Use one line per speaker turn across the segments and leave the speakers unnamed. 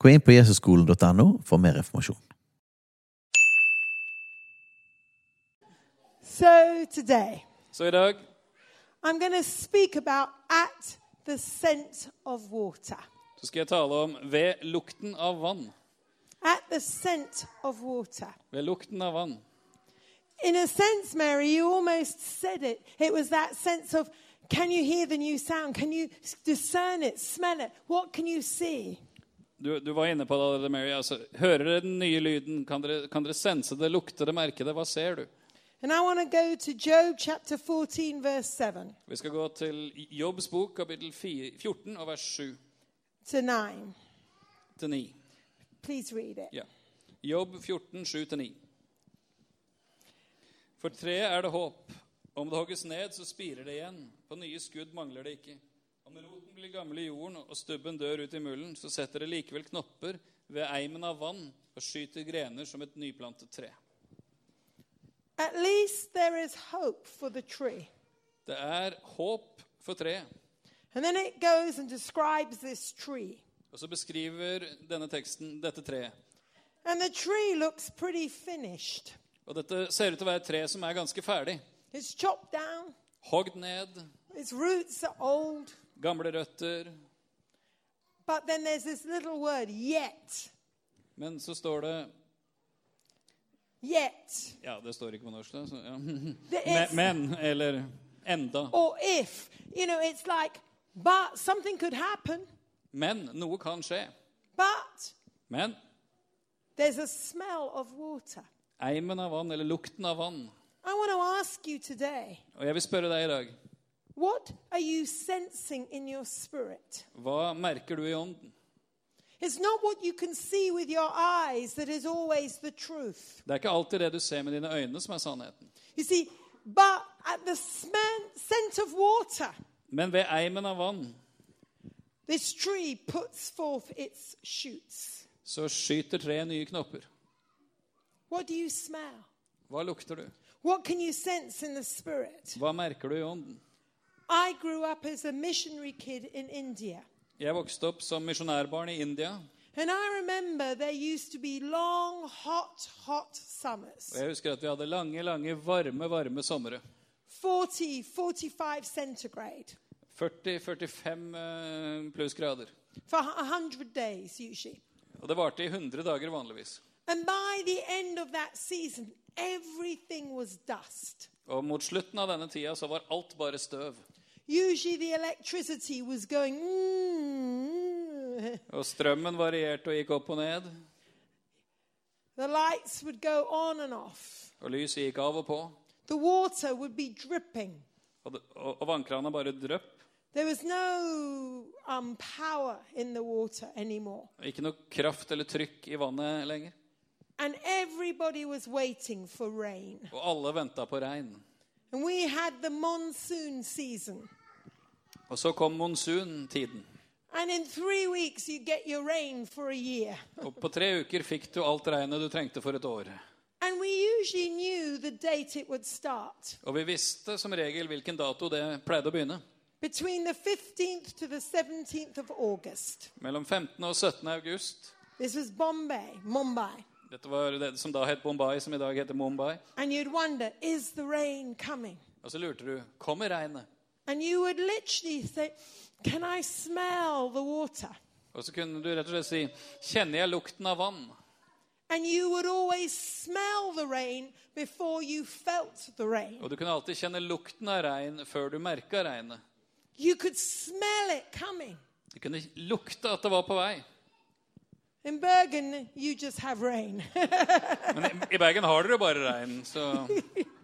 Gå inn på jesusskolen.no for mer informasjon.
So today,
Så i dag
I'm going to speak about at the scent of water.
så skal jeg tale om ved lukten av vann.
At the scent of water.
Ved lukten av vann.
In a sense, Mary, you almost said it. It was that sense of can you hear the new sound? Can you discern it, smell it? What can you see?
Du, du var inne på det Mary. Altså, hører dere den nye lyden? Kan dere, kan dere sense det, lukte det, merke det? Hva ser du?
Job 14,
Vi skal gå til Jobbs bok, kapittel 14 og vers 7
to 9.
til 9.
Please read it.
Ja. Jobb 14, 7-9. For treet er det håp. Om det hogges ned, så spirer det igjen. På nye skudd mangler det ikke. Om roten blir gammel i jorden og stubben dør ut i mulden, så setter det likevel knopper ved eimen av vann og skyter grener som et nyplantet tre.
At least there is hope for the tree.
Det er håp for treet.
And then it goes and describes this tree.
Og så beskriver denne teksten dette treet.
And the tree looks pretty finished.
Og dette ser ut til å være et tre som er ganske ferdig.
It's chopped down,
Hogd ned,
its roots are old,
gamle røtter.
but then there's this little word, yet.
Men så står det
Yet.
Ja, det står ikke på norsk, da. Så, ja. Men, men eller enda.
or if. You know, it's like, but something could happen,
Men noe kan skje.
but
Men
there's a smell of water.
eimen av vann, eller lukten av vann
I want to ask you today,
Og jeg vil spørre deg i dag
what are you sensing in your spirit?
hva merker du i ånden?
It's not what you can see with your eyes that is always the truth.
Det er ikke alltid det du ser med dine øyne, som er sannheten.
You see, but at the scent of water,
Men ved eimen av vann
this tree puts forth its shoots.
så skyter treet nye knopper.
What do you smell?
Hva lukter du?
What can you sense in the spirit?
Hva merker du i ånden?
I grew up as a missionary kid in India.
Jeg vokste opp som misjonærbarn i India.
And I remember there used to be long, hot, hot summers.
Og jeg husker at vi hadde lange, lange, varme, varme somre.
40, 45 centigrade
40-45 eh, plussgrader.
for 100 days usually.
Og det varte i 100 dager vanligvis.
And by the end of that season, everything was dust.
Og mot slutten av denne tida så var alt bare støv.
Usually the electricity was going. "Mm."
Og strømmen varierte og gikk opp og ned.
The lights would go on and off.
Og lyset gikk av og på.
The water would be dripping.
Og, og, og vannkrana bare drøpp.
There was no um, power in the water anymore.
Ikke noe kraft eller trykk i vannet lenger.
And everybody was waiting for rain.
Og alle venta på regn.
And we had the monsoon season.
Og så kom monsuntiden. Og på tre uker fikk du alt regnet du trengte for et år. Og vi visste som regel hvilken dato det pleide å begynne.
Between the 15th to the 17th of August.
Mellom 15. og 17. august.
This was Bombay, Mumbai.
Dette var det som da het Bombay, som i dag heter Mumbai.
And you'd wonder, is the rain coming?
Og så lurte du kommer regnet.
And you would literally say, Can I smell the water?
Og så kunne du rett og slett si kjenner jeg lukten av vann?
And you would always smell the rain before you felt the rain.
Og du kunne alltid kjenne lukten av regn før du merka regnet.
You could smell it coming.
Du kunne lukte at det var på vei.
In Bergen, you just have rain.
Men i, Bergen har dere bare regn, så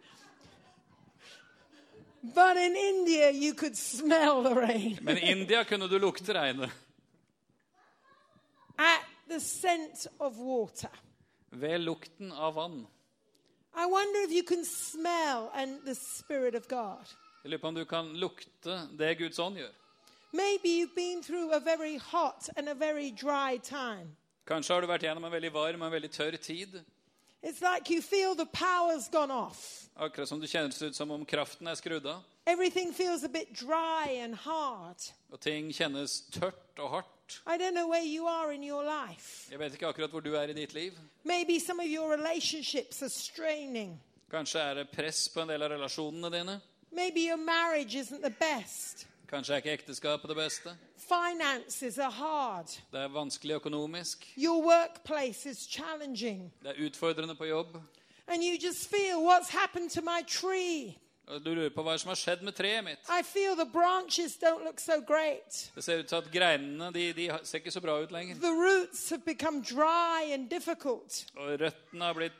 but in India, you could smell the rain.
Men i India kunne du lukte regnet.
At the scent of water.
Ved lukten av vann.
I wonder if you can smell and the Spirit of God.
Jeg lurer på om du kan lukte det Guds ånd gjør.
Maybe you've been through a very hot and a very dry time.
Kanskje har du vært gjennom en veldig varm og en veldig tørr tid.
It's like you feel the power's gone off.
Akkurat som det kjennes ut som om kraften er skrudd av.
Everything feels a bit dry and hard.
Og ting kjennes tørt og hardt.
I don't know where you are in your life.
Jeg vet ikke akkurat hvor du er i ditt liv.
Maybe some of your relationships are straining.
Kanskje er det press på en del av relasjonene dine.
Maybe your marriage isn't the best.
Kanskje er ikke ekteskapet det beste.
Finances are hard.
Det er vanskelig økonomisk.
Your workplace is challenging.
Det er utfordrende på jobb.
And you just feel what's happened to my tree.
Og du lurer på hva som har skjedd med treet mitt.
I feel the branches don't look so great.
Det ser ut til at greinene de, de ser ikke så bra ut lenger.
The roots have become dry and difficult.
Og røttene har blitt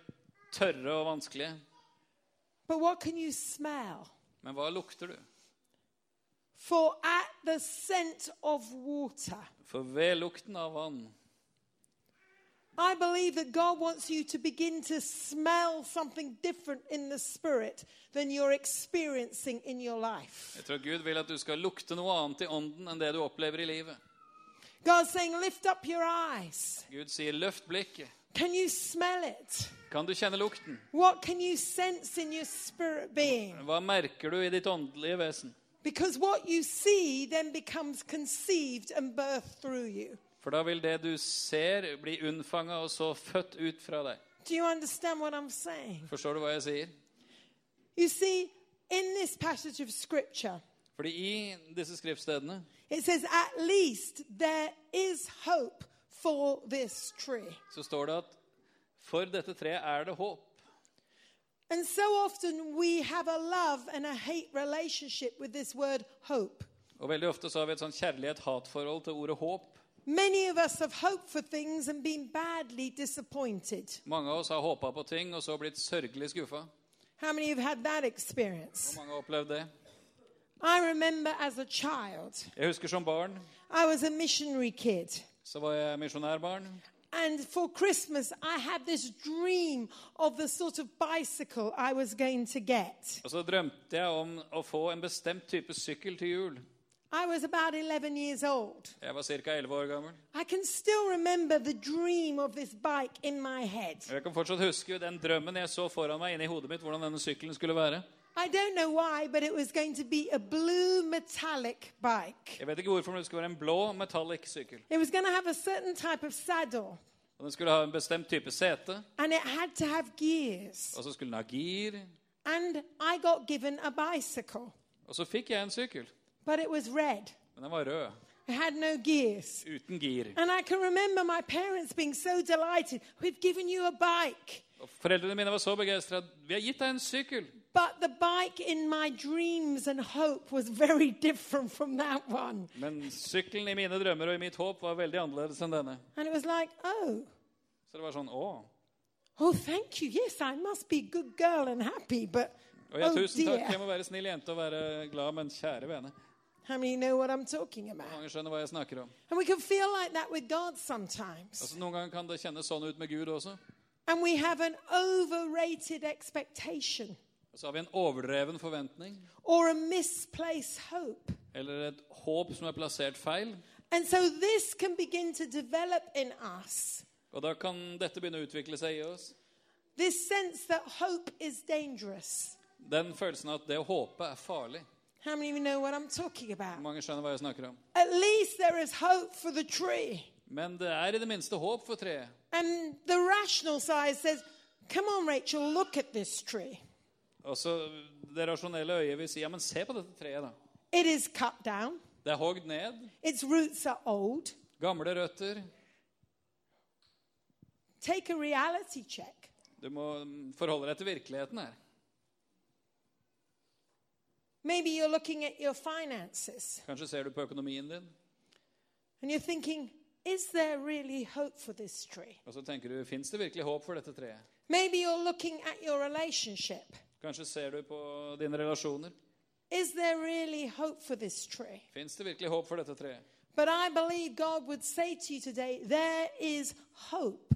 tørre og vanskelige.
But what can you smell?
Men hva lukter du?
For at the scent of water,
For ved lukten av vann
I believe that God wants you to begin to smell something different in the spirit than you're experiencing in your life.
Jeg tror Gud vil at du skal lukte noe annet i ånden enn det du opplever i livet.
God's saying, lift up your eyes.
Gud sier 'løft blikket'.
Can you smell it?
Kan du kjenne lukten?
What can you sense in your spirit being?
Hva merker du i ditt åndelige vesen?
Because what you see then becomes conceived and birthed through you.
For da vil det du ser, bli unnfanga og så født ut fra deg.
Do you understand what I'm saying?
Forstår du hva jeg sier?
You see, in this passage of scripture,
Fordi i disse skriftstedene
it says, at least there is hope for this tree.
så står det at for dette treet er det håp.
And so often we have a love and a hate relationship with this word hope.
Og veldig ofte så har vi et sånn kjærlighet-hat-forhold til ordet håp.
Many of us have hoped for things and been badly disappointed.
Mange av oss har håpet på ting og så blitt sørgelig skuffet.
How many have had that experience?
Mange har opplevd det.
I remember as a child,
Jeg husker som barn
I was a missionary kid.
så var jeg misjonærbarn.
And for Christmas, I had this dream of the sort of bicycle I was going to get.
Og så drømte jeg om å få en bestemt type sykkel til jul.
I was about 11 years old.
Jeg var cirka 11 år gammel.
I can still remember the dream of this bike in my head.
Jeg kan fortsatt huske den drømmen jeg så foran meg inni hodet mitt, hvordan denne sykkelen skulle være.
I don't know why, but it was going to be a blue metallic bike.
Jeg vet ikke hvorfor, men det skulle være en blå metallic sykkel.
It was going to have a certain type of saddle,
Og Den skulle ha en bestemt type sete,
and it had to have gears.
og så skulle den ha gir.
And I got given a bicycle,
Og så fikk jeg en sykkel,
but it was red.
men den var rød.
It had no gears.
Uten gir.
And I can remember my parents being so delighted. We've given you a bike.
Og Foreldrene mine var så begeistra. Vi har gitt deg en sykkel.
But the bike in my dreams and hope was very different from that one.
Men sykkelen i mine drømmer og i mitt håp var veldig annerledes enn denne.
And it was like, oh,
Så det var sånn Å.
oh, thank you. Yes, I must be a good girl and happy, but
Og ja,
oh
tusen takk. Jeg
dear.
må være snill jente og være glad, men kjære vene.
How many know what I'm talking about?
Mange skjønner hva jeg snakker om.
And we can feel like that with God sometimes.
Altså, noen ganger kan det kjennes sånn ut med Gud også.
And we have an overrated expectation
Og så har vi en overdreven forventning.
or a misplaced hope.
Eller et håp som er plassert feil.
And so this can begin to develop in us
Og da kan dette begynne å utvikle seg i oss.
this sense that hope is dangerous.
Den følelsen at det å håpe er farlig.
How many of you know what I'm talking about?
Mange skjønner hva jeg snakker om.
At least there is hope for the tree.
Men det er i det minste håp for treet.
And the rational side says, Come on, Rachel, look at this tree.
Og så Det rasjonelle øyet vil si ja, men se på dette treet, da.
It is cut down,
Det er hogd ned.
its roots are old.
Gamle røtter.
Take a reality check.
Du må mm, forholde deg til virkeligheten her.
Maybe you're looking at your finances
Kanskje ser du på økonomien din,
and you're thinking, Is there really hope for this tree?
og så tenker du fins det virkelig håp for dette treet?
Maybe you're looking at your relationship.
Kanskje ser du på dine relasjoner.
Is there really hope for this tree?
Fins det virkelig håp for dette treet?
But I believe God would say to you today, there is hope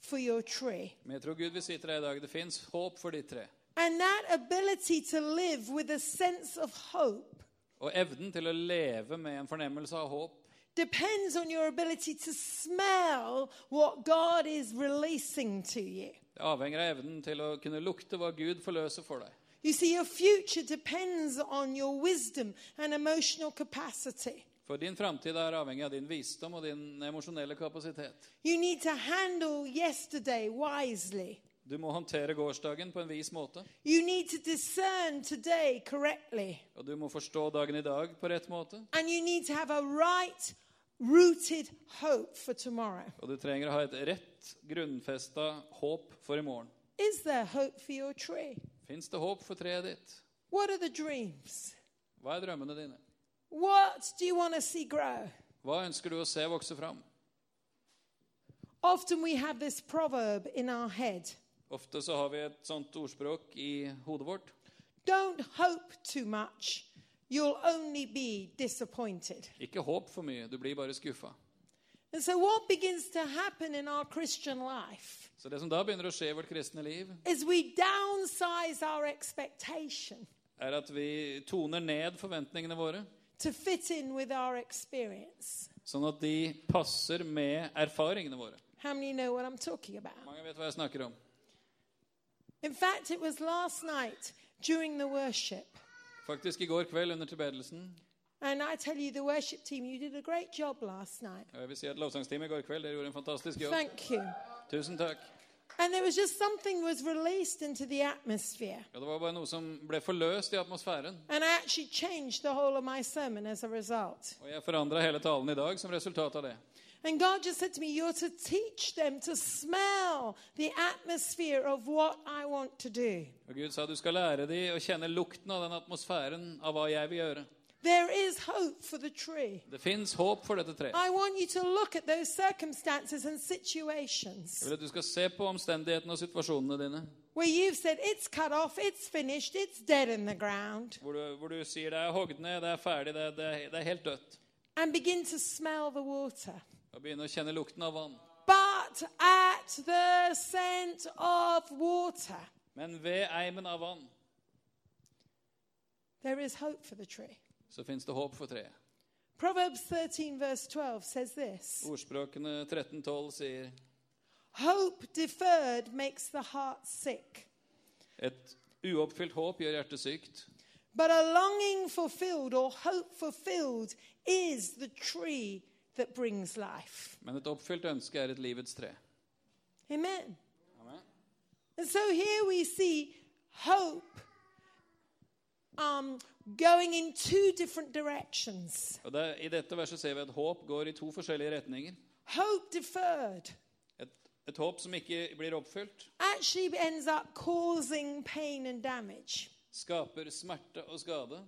for your tree.
Men jeg tror Gud vil si til deg i dag det fins håp for ditt tre.
And that ability to live with a sense of hope
Og evnen til å leve med en fornemmelse av håp
depends on your ability to smell what God is releasing to you.
Det avhenger av evnen til å kunne lukte hva Gud forløser for deg.
You see, your future depends on your wisdom and emotional capacity.
For din framtid er avhengig av din visdom og din emosjonelle kapasitet.
You need to handle yesterday wisely.
Du må håndtere gårsdagen på en vis måte.
You need to discern today correctly.
Og du må forstå dagen i dag på rett måte.
And you need to have a right, rooted hope for tomorrow.
Og du trenger å ha et rett, grunnfesta håp for i morgen.
Is there hope for your tree?
Fins det håp for treet ditt?
What are the dreams?
Hva er drømmene dine?
What do you want to see grow?
Hva ønsker du å se vokse fram?
Often we have this proverb in our head
Ofte så har vi et sånt ordspråk i hodet vårt.
Don't hope too much, you'll only be disappointed.
Ikke håp for mye, du blir bare skuffa.
And so, what begins to happen in our Christian life
Så det som da begynner å skje i vårt kristne liv,
is we downsize our expectation
er at vi toner ned forventningene våre,
to fit in with our experience.
sånn at de passer med erfaringene våre.
How many know what I'm talking about?
Mange vet hva jeg snakker om.
In fact, it was last night during the worship.
Faktisk i går kveld under tilbedelsen
And I tell you, the worship team, you did a great job last night.
og Jeg vil si at lovsangsteamet i går kveld dere gjorde en fantastisk jobb.
Thank you.
Tusen takk.
And there was just something was released into the atmosphere.
Ja, det var bare noe som ble forløst i atmosfæren.
And I actually changed the whole of my sermon as a result.
Og jeg forandra hele talen i dag som resultat av det.
And God just said to me, You're to teach them to smell the atmosphere of what I want to do.
Og Gud sa du skal lære dem å kjenne lukten av den atmosfæren av hva jeg vil gjøre.
There is hope for the tree.
Det finns håp for dette treet.
I want you to look at those circumstances and situations
Jeg vil at du skal se på omstendighetene og situasjonene dine.
where you've said, It's cut off, it's finished, it's dead in the ground,
Hvor du, hvor du sier det er hogd ned, det er ferdig, det, det, det er helt dødt.
and begin to smell the water.
Og begynne å kjenne lukten av vann.
But at the scent of water,
Men ved eimen av vann
there is hope for the tree.
Så fins det håp for treet.
Proverbs 13, verse 12 says this
Ordspråkene 1312 sier
Hope deferred makes the heart sick,
et uoppfylt håp gjør hjertet sykt.
but a longing fulfilled or hope fulfilled is the tree that brings life.
Men et oppfylt ønske er et livets tre.
Amen.
Amen.
And so here we see hope um, going in two different directions.
Og det, I dette verset ser vi at håp går i to forskjellige retninger.
Hope deferred
Et, et håp som ikke blir oppfylt,
actually ends up causing pain and damage.
skaper smerte og skade.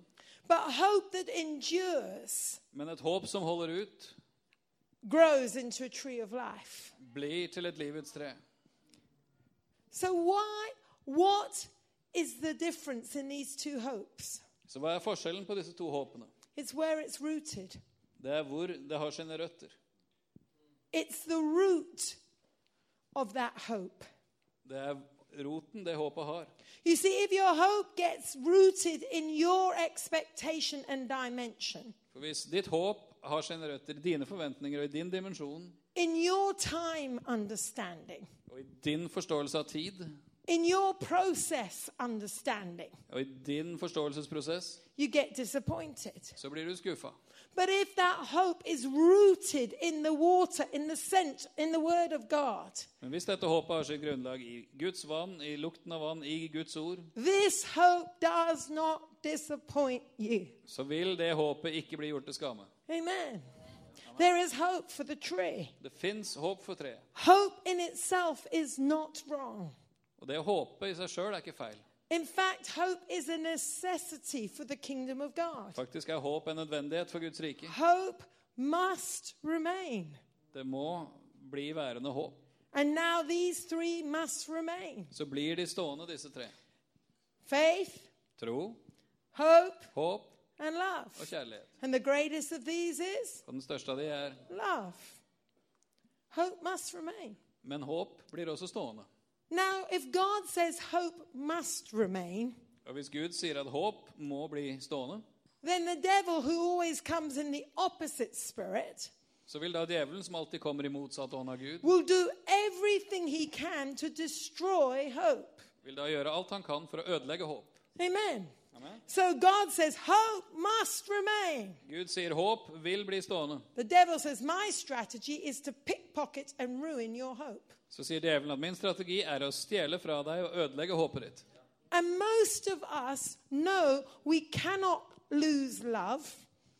But hope that endures
Men et håp som holder ut,
grows into a tree of life.
blir til et livets tre.
So, why, what is the difference in these two hopes?
Så hva er forskjellen på disse to håpene?
It's where it's rooted,
Det er hvor det har sine røtter.
it's the root of that hope.
Det er roten det håpet har.
You see, if your hope gets rooted in your expectation and dimension,
For hvis ditt håp har sine røtter i dine forventninger og i din dimensjon
in your time understanding,
og i din forståelse av tid
in your process understanding,
og i din forståelsesprosess,
you get disappointed.
så blir du skuffa.
But if that hope is rooted in the water, in the scent, in the Word of God,
Men hvis dette håpet har sitt grunnlag i Guds vann, i lukten av vann, i Guds ord,
this hope does not disappoint you.
så vil det håpet ikke bli gjort til skamme.
Amen. There is hope for the tree.
Det fins håp for treet.
Hope in itself is not wrong.
Og det å håpe i seg sjøl er ikke feil.
In fact, hope is a necessity for the kingdom of God.
Faktisk er håp en nødvendighet for Guds rike.
Hope must remain.
Det må bli værende håp.
And now these three must remain
Så blir de stående, disse tre.
faith,
Tro,
hope,
håp
and love.
og kjærlighet.
And the greatest of these is
Og den største av de er
love. Hope must remain.
Men håp blir også stående.
Now, if God says hope must remain,
Og hvis Gud sier at håp må bli stående,
then the devil, who always comes in the opposite spirit,
så vil da djevelen, som alltid kommer i motsatt ånd av Gud,
will do everything he can to destroy hope.
vil da gjøre alt han kan for å ødelegge håp.
Amen.
Amen.
So God says hope must remain.
Gud sier håp vil bli stående.
The devil says my strategy is to pickpocket and ruin your hope.
Så sier djevelen at min strategi er å stjele fra deg og ødelegge håpet ditt.
And most of us know we cannot lose love.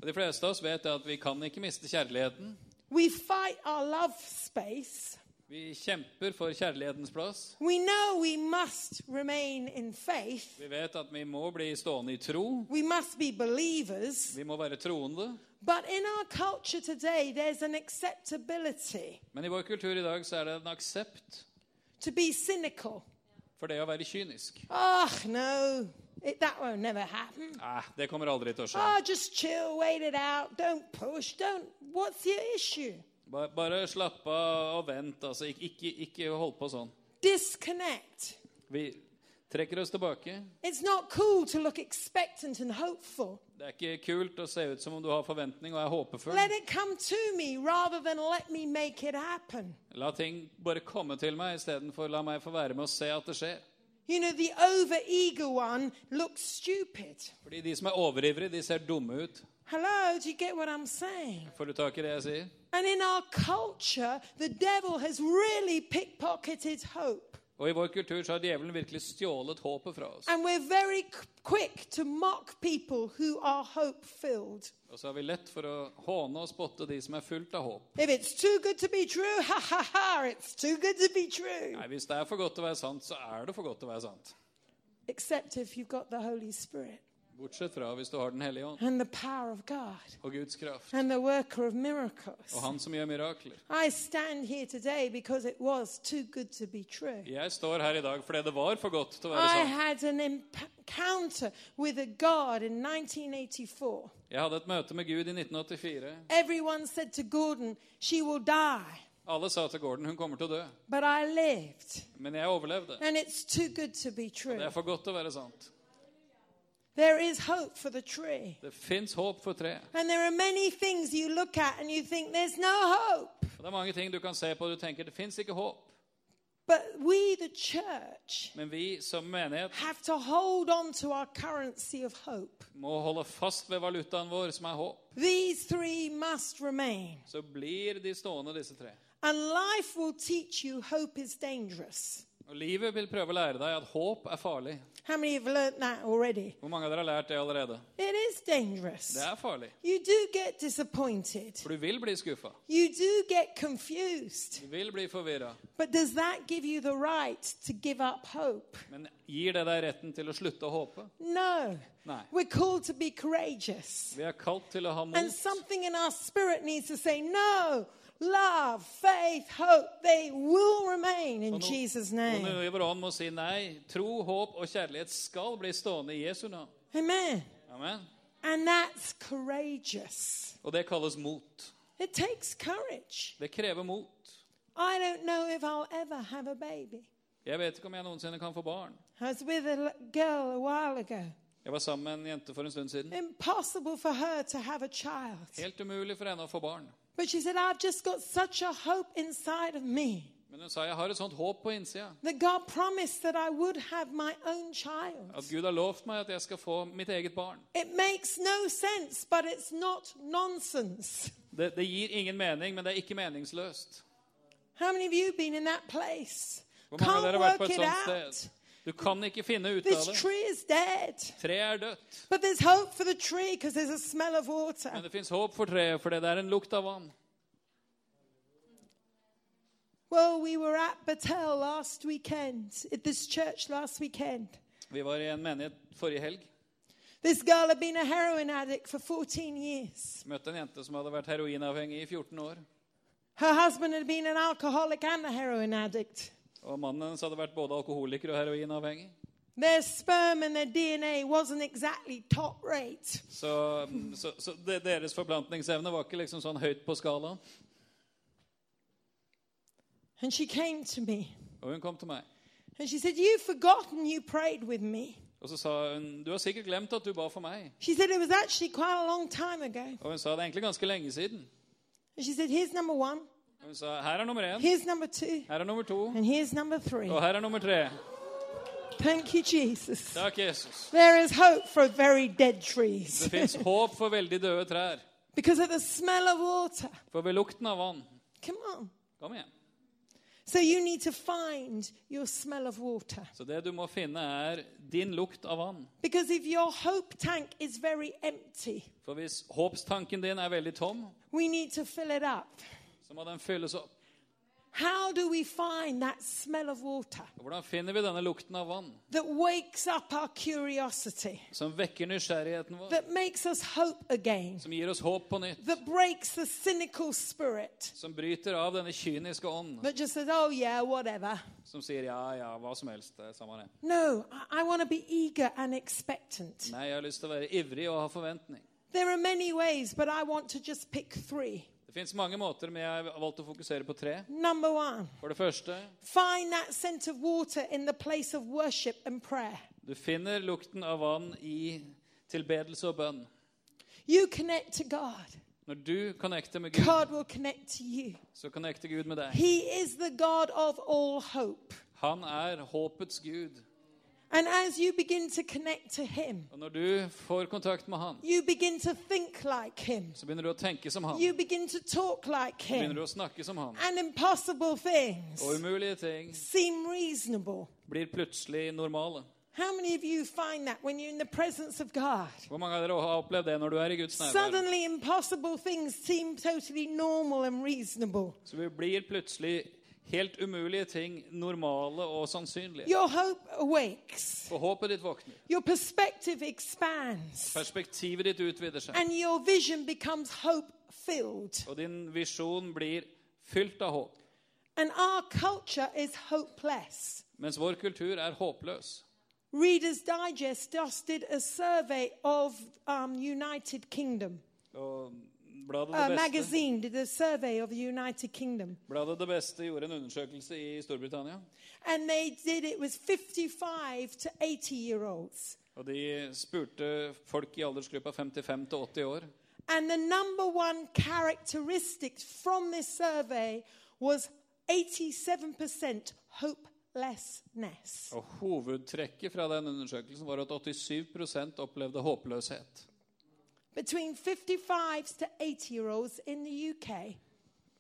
Og De fleste av oss vet at vi kan ikke miste kjærligheten.
We fight our love space.
Vi kjemper for kjærlighetens plass.
We know we must remain in faith.
Vi vet at vi må bli stående i tro.
We must be believers.
Vi må være troende.
But in our culture today, there's an acceptability
Men i vår kultur i dag så er det en aksept
to be cynical.
for det å være kynisk.
Oh, no, it, that will never happen.
Nei, det kommer aldri til å skje.
Oh, just chill, wait it out. Don't push. Don't. What's your issue?
Ba- Bare slapp av og vent. altså. Ik ikke, ikke hold på sånn.
Disconnect.
Vi trekker oss tilbake.
It's not cool to look expectant and hopeful.
Det er ikke kult å se ut som om du har forventning og er håpefull.
Let it come to me rather than let me make it happen.
La ting bare komme til meg istedenfor la meg få være med og se at det skjer.
You know, the over-eager one looks stupid.
Fordi de som er overivrige, de ser dumme ut.
Hello, do you get what I'm saying?
Får du tak i det jeg sier?
And in our culture, the devil has really pickpocketed hope.
Og i vår kultur så har djevelen virkelig stjålet håpet fra oss.
And we're very quick to mock people who are hope filled.
Og så har vi lett for å håne og spotte de som er fullt av håp.
If it's too good to be true, ha ha ha, it's too good to be true.
Nei, Hvis det er for godt til å være sant, så er det for godt til å være sant.
Except if you've got the Holy Spirit
Bortsett fra hvis du har Den hellige ånd
and the power of God
og Guds kraft.
and the worker of miracles.
Og Han som gjør mirakler.
I stand here today because it was too good to be true.
Jeg står her i dag fordi det var for godt til å være
I
sant.
had an encounter with a God in 1984.
Jeg hadde et møte med Gud i 1984.
Everyone said to Gordon, She will die.
Alle sa til Gordon hun kommer til å dø.
But I lived.
Men jeg overlevde.
And it's too good to be true.
Det er for godt til å være sant.
There is hope for the tree.
Det fins håp for treet.
And there are many things you look at and you think there's no hope.
Og det er mange ting du kan se på og du tenker det fins ikke håp.
But we, the church,
Men vi som menighet
have to hold on to our currency of hope.
må holde fast ved valutaen vår, som er håp.
These three must remain.
Så blir de stående, disse tre.
And life will teach you hope is dangerous.
Og livet vil prøve å lære deg at håp er farlig.
How many have learnt that already?
Hvor mange av dere har lært det allerede?
It is dangerous.
Det er farlig.
You do get disappointed.
For du vil bli skuffa.
You do get confused.
Du vil bli forvirra.
But does that give you the right to give up hope?
Men gir det deg retten til å slutte å håpe?
No.
Nei.
We're called to be courageous.
Vi er kalt til å ha
And
mot.
something in our spirit needs to say, no, love, faith, hope, they will remain in
no-
Jesus' name.
si nei. Tro, håp og kjærlighet skal bli stående i Jesu navn.
Amen.
Amen.
And that's courageous.
Og det kalles mot.
It takes courage.
Det krever mot.
I don't know if I'll ever have a baby.
Jeg vet ikke om jeg noensinne kan få barn.
I was with a girl a while ago.
Jeg var sammen med en jente for en stund siden.
Impossible for her to have a child.
Helt umulig for henne å få barn.
But she said, I've just got such a hope inside of me
Men hun sa jeg har et sånt håp på innsida.
that God promised that I would have my own child.
At Gud har lovt meg at jeg skal få mitt eget barn.
It makes no sense, but it's not nonsense.
Det, det gir ingen mening, men det er ikke meningsløst.
How many of you have been in that place?
Hvor mange av
Can't
dere har vært på
work
et
it
sånt
out.
sted? Du kan ikke finne ut
This
av det.
tree is dead.
Treet er dødt.
But there's hope for the tree because there's a smell of water.
Men det fins håp for treet, for det er en lukt av vann.
Well, we were at Batel last weekend, at this church last weekend.
Vi var i en menighet forrige helg.
This girl had been a heroin addict for 14 years.
Møtte en jente som hadde vært heroinavhengig i 14 år.
Her husband had been an alcoholic and a heroin addict.
Og mannen hennes hadde vært både alkoholiker og heroinavhengig.
Their sperm and their DNA wasn't exactly top rate.
Så, så, så det, deres forplantningsevne var ikke liksom sånn høyt på skalaen.
And she came to me
Og hun kom til meg.
and she said, You've forgotten you prayed with me.
Og så sa hun du har sikkert glemt at du ba for meg.
She said, It was actually quite a long time ago.
Og hun sa det er egentlig ganske lenge siden.
And she said, Here's number one,
hun sa her er nummer én,
here's number two,
her er nummer to,
and here's number three.
og her er nummer tre.
Thank you, Jesus.
Takk, Jesus.
There is hope for very dead trees.
Det fins håp for veldig døde trær.
Because of the smell of water.
For ved lukten av vann
Come on.
Kom igjen.
So you need to find your smell of water.
Så det du må finne, er din lukt av vann.
Because if your hope tank is very empty,
For hvis håpstanken din er veldig tom,
we need to fill it up.
Må den fylles opp.
How do we find that smell of water
hvordan finner vi denne lukten av vann?
that wakes up our curiosity,
Som vekker nysgjerrigheten vår,
that makes us hope again,
som gir oss håp på nytt,
that breaks the cynical spirit
som bryter av denne kyniske ånd,
that just says, oh, yeah, whatever?
som sier ja, ja, hva som helst. Det er samme det.
No, I, I want to be eager and expectant.
Nei, jeg har lyst til å være ivrig og ha forventning.
There are many ways, but I want to just pick three.
Det fins mange måter, men jeg har valgt å fokusere på tre.
Number one,
For det første,
find that scent of water in the place of worship and prayer.
du finner lukten av vann i tilbedelse og bønn.
You connect to God,
Når du connecter med Gud,
God will connect to you.
så connecter Gud med deg.
He is the God of all hope.
Han er håpets Gud.
And as you begin to connect to Him,
Og når du får kontakt med Han,
you begin to think like Him.
så begynner du å tenke som Han.
You begin to talk like
Så begynner
Him.
du å snakke som Han.
And impossible things
Og umulige ting
seem reasonable.
blir plutselig normale.
How many of you find that when you're in the presence of God?
Hvor mange av dere har opplevd det når du er i Guds nærvær?
Suddenly, impossible things seem totally normal and reasonable.
Så vi blir plutselig helt umulige ting normale og sannsynlige.
Your hope awakes,
Og håpet ditt våkner.
your perspective expands,
Perspektivet ditt utvider seg.
and your vision becomes hope filled.
Og din visjon blir fylt av håp.
And our culture is hopeless.
Mens vår kultur er håpløs.
Reader's Digest just did a survey of um, United Kingdom.
Og bladet det, beste,
magazine did a survey of the United Kingdom.
bladet det Beste gjorde en undersøkelse i Storbritannia.
And they did it was 55 to 80 year olds.
Og de spurte folk i aldersgruppa 55 til 80 år.
And the number one characteristic from this survey was 87% hopelessness.
Og hovedtrekket fra den undersøkelsen var at 87% opplevde håpløshet.
Between 55 to 80 year olds in the UK,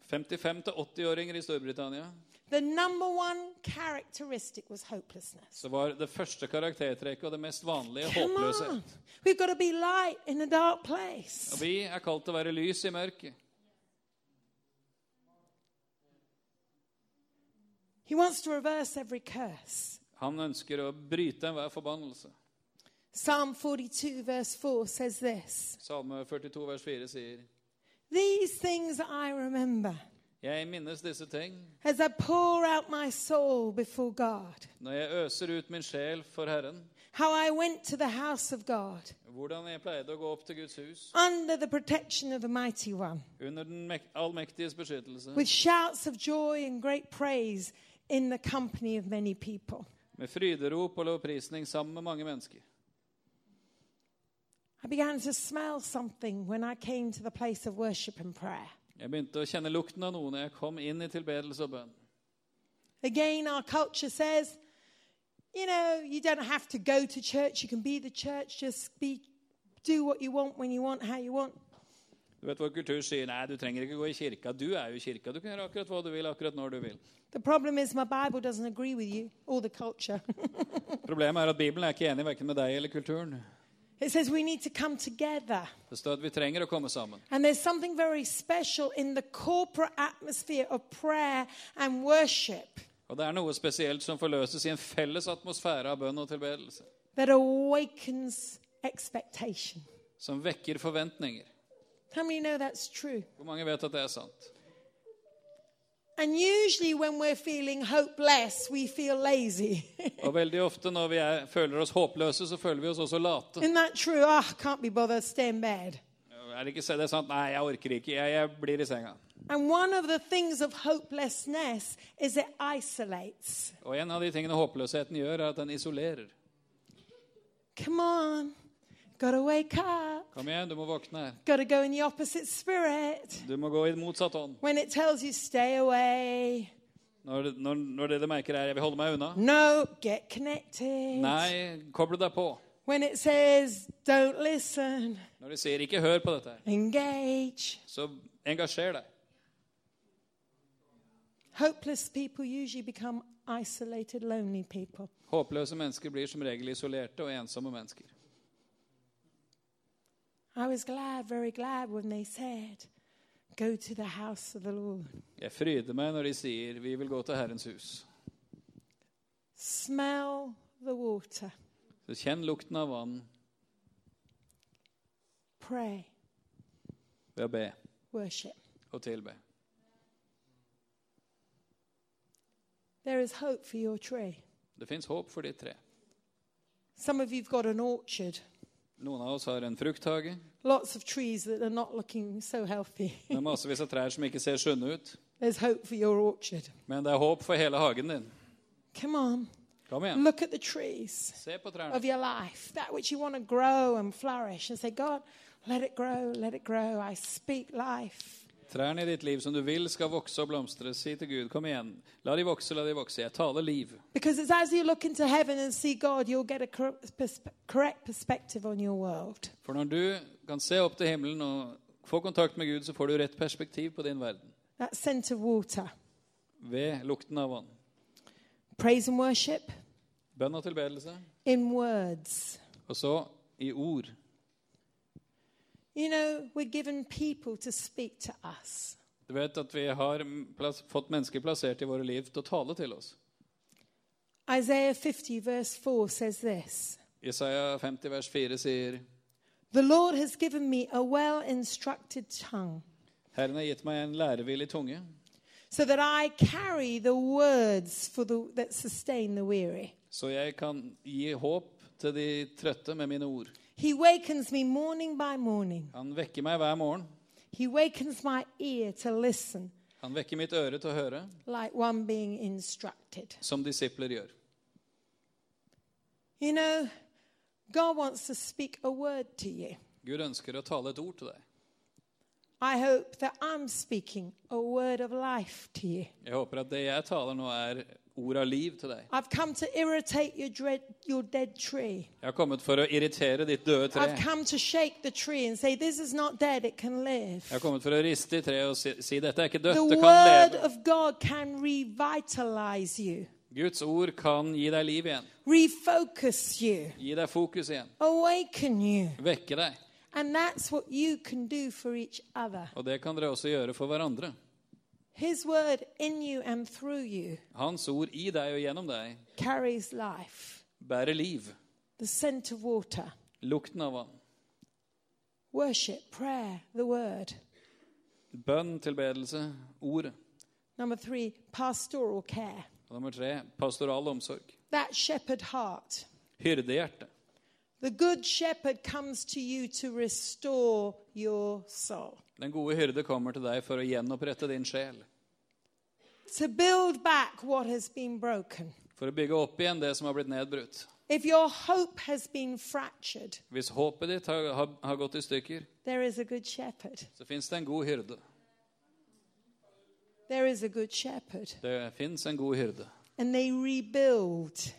55 til 80-åringer i Storbritannia
the number one characteristic was hopelessness.
så var det første karaktertrekket og det mest vanlige håpløshet.
We've got to be light in a dark place.
Og vi er kalt til å være lys i mørket.
He wants to reverse every curse.
Han ønsker å bryte enhver forbannelse.
Psalm 42, verse 4 says this
Salme 42 vers 4 sier
These things I remember
Jeg minnes disse ting
as I pour out my soul before God.
når jeg øser ut min sjel for Herren.
How I went to the house of God
Hvordan jeg pleide å gå opp til Guds hus
under the protection of the mighty one
under den mek- allmektiges beskyttelse
with shouts of joy and great praise in the company of many people.
med fryderop og lovprisning sammen med mange mennesker.
I began to smell something when I came to the place of worship and prayer.
Jeg begynte å kjenne lukten av noe når jeg kom inn i tilbedelse og bønn.
Again, our culture says, you know, you don't have to go to church. You can be the church. Just be, do what you want when you want, how you want.
Du vet Vår kultur sier nei, du trenger ikke gå i kirka. Du er jo i kirka. Du kan gjøre akkurat hva du vil, akkurat når du vil.
The problem is my Bible doesn't agree with you or the culture.
Problemet er at Bibelen er ikke enig verken med deg eller kulturen.
It says we need to come together.
Det står at vi trenger å komme sammen.
And there's something very special in the corporate atmosphere of prayer and worship
Og det er noe spesielt som forløses i en felles atmosfære av bønn og tilbedelse.
that awakens expectation.
Som vekker forventninger.
How many know that's true?
Hvor mange vet at det er sant?
And usually, when we're feeling hopeless, we feel lazy.
Og veldig ofte når vi er, føler oss håpløse, så føler vi oss også late.
Isn't that true? Oh, I can't be bothered, stay in bed.
Er det ikke det sant? Nei, jeg orker ikke. Jeg, jeg blir i senga.
And one of the things of hopelessness is it isolates.
Og en av de tingene håpløsheten gjør, er at den isolerer.
Come on, gotta wake up,
Kom igjen, du må våkne
gotta go in the opposite spirit.
Du må gå i motsatt ånd.
When it tells you stay away,
Når, når, når det du merker er 'jeg vil holde meg unna',
no, get connected.
nei, koble deg på.
When it says don't listen,
Når det sier 'ikke hør på dette',
engage.
så engasjer deg.
Hopeless people usually become isolated, lonely people.
Håpløse mennesker blir som regel isolerte og ensomme mennesker.
I was glad, very glad, when they said, Go to the house of the Lord.
Jeg fryder meg når de sier 'vi vil gå til Herrens hus'.
Smell the water.
Så kjenn lukten av vann
Pray.
ved å be
Worship.
og tilbe.
There is hope for your tree.
Det fins håp for ditt tre.
Some of you've got an orchard.
Noen av oss har en frukthage.
Lots of trees that are not looking so healthy.
Det er massevis av trær som ikke ser sunne ut.
There's hope for your orchard.
Men det er håp for hele hagen din.
Come on.
Kom igjen.
Look at the trees
Se på
of your life, that which you want to grow and flourish, and say, God, let it grow, let it grow. I speak life.
Trærne i ditt liv som du vil skal vokse og blomstre. Si til Gud, kom igjen. La de vokse, la de vokse. Jeg taler liv.
Because it's as you look into heaven and see God, you'll get a correct perspective on your world.
For når du kan se opp til himmelen og få kontakt med Gud, så får du rett perspektiv på din verden.
That scent of water.
Ved lukten av vann.
Praise and worship
Bønn og tilbedelse.
in words.
Og så i ord.
You know, we're given people to speak to us.
Du vet at vi har plass, fått mennesker plassert i våre liv til å tale til oss.
Isaiah 50, verse 4 says this
Isaiah 50 vers 4 sier
The Lord has given me a well instructed tongue
Herren har gitt meg en lærevillig tunge,
so that I carry the words for the, that sustain the weary.
så jeg kan gi håp til de trøtte med mine ord.
He wakens me morning by morning.
Han vekker meg hver morgen.
He wakens my ear to listen
Han vekker mitt øre til å høre,
like one being instructed.
som disipler gjør.
You know, God wants to speak a word to you.
Gud ønsker å tale et ord til deg.
I hope that I'm speaking a word of life to you.
Jeg håper at det jeg taler nå, er ord av liv til deg.
I've come to irritate your, dread, your dead tree.
Jeg har kommet for å irritere ditt døde tre.
I've come to shake the tree and say, This is not dead, it can live.
Jeg har kommet for å riste i treet og si, si dette er ikke dødt,
The
det kan
word
leve.
of God can revitalize you,
Guds ord kan gi deg liv igjen.
refocus you,
Gi deg fokus igjen.
awaken you.
Vekke deg.
And that's what you can do for each other.
Og det kan dere også gjøre for hverandre.
His word in you and through you
Hans ord i deg og gjennom deg
carries life.
bærer liv.
The scent of water,
Lukten av vann.
worship, prayer, the word.
Bønn, tilbedelse, ordet.
Number three, pastoral care.
Og nummer tre pastoral omsorg.
That shepherd heart.
Hyrdehjerte.
The good shepherd comes to you to restore your soul,
Den gode hyrde kommer til deg for å gjenopprette din sjel.
to build back what has been broken.
For å bygge opp igjen det som har blitt nedbrutt.
If your hope has been fractured,
Hvis håpet ditt har, har, har gått i stykker,
there is a good shepherd.
så fins det en god hyrde.
There is a good shepherd.
Det fins en god hyrde.
And they rebuild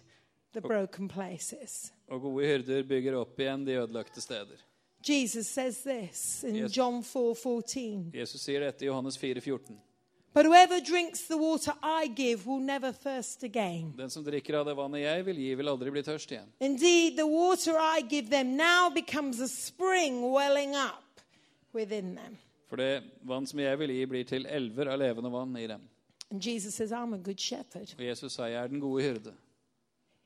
the broken places.
Og gode hyrder bygger opp igjen de ødelagte steder.
Jesus says this in
Yes.
John 4:14.
Jesus sier dette i Johannes 4, 14.
But whoever drinks the water I give will never thirst again.
Den som drikker av det vannet jeg vil gi, vil aldri bli tørst igjen.
Indeed, the water I give them now becomes a spring welling up within them.
For det vann som jeg vil gi, blir til elver av levende vann i dem.
And Jesus says, I'm a good shepherd.
Og Jesus sa, jeg er den gode hyrde.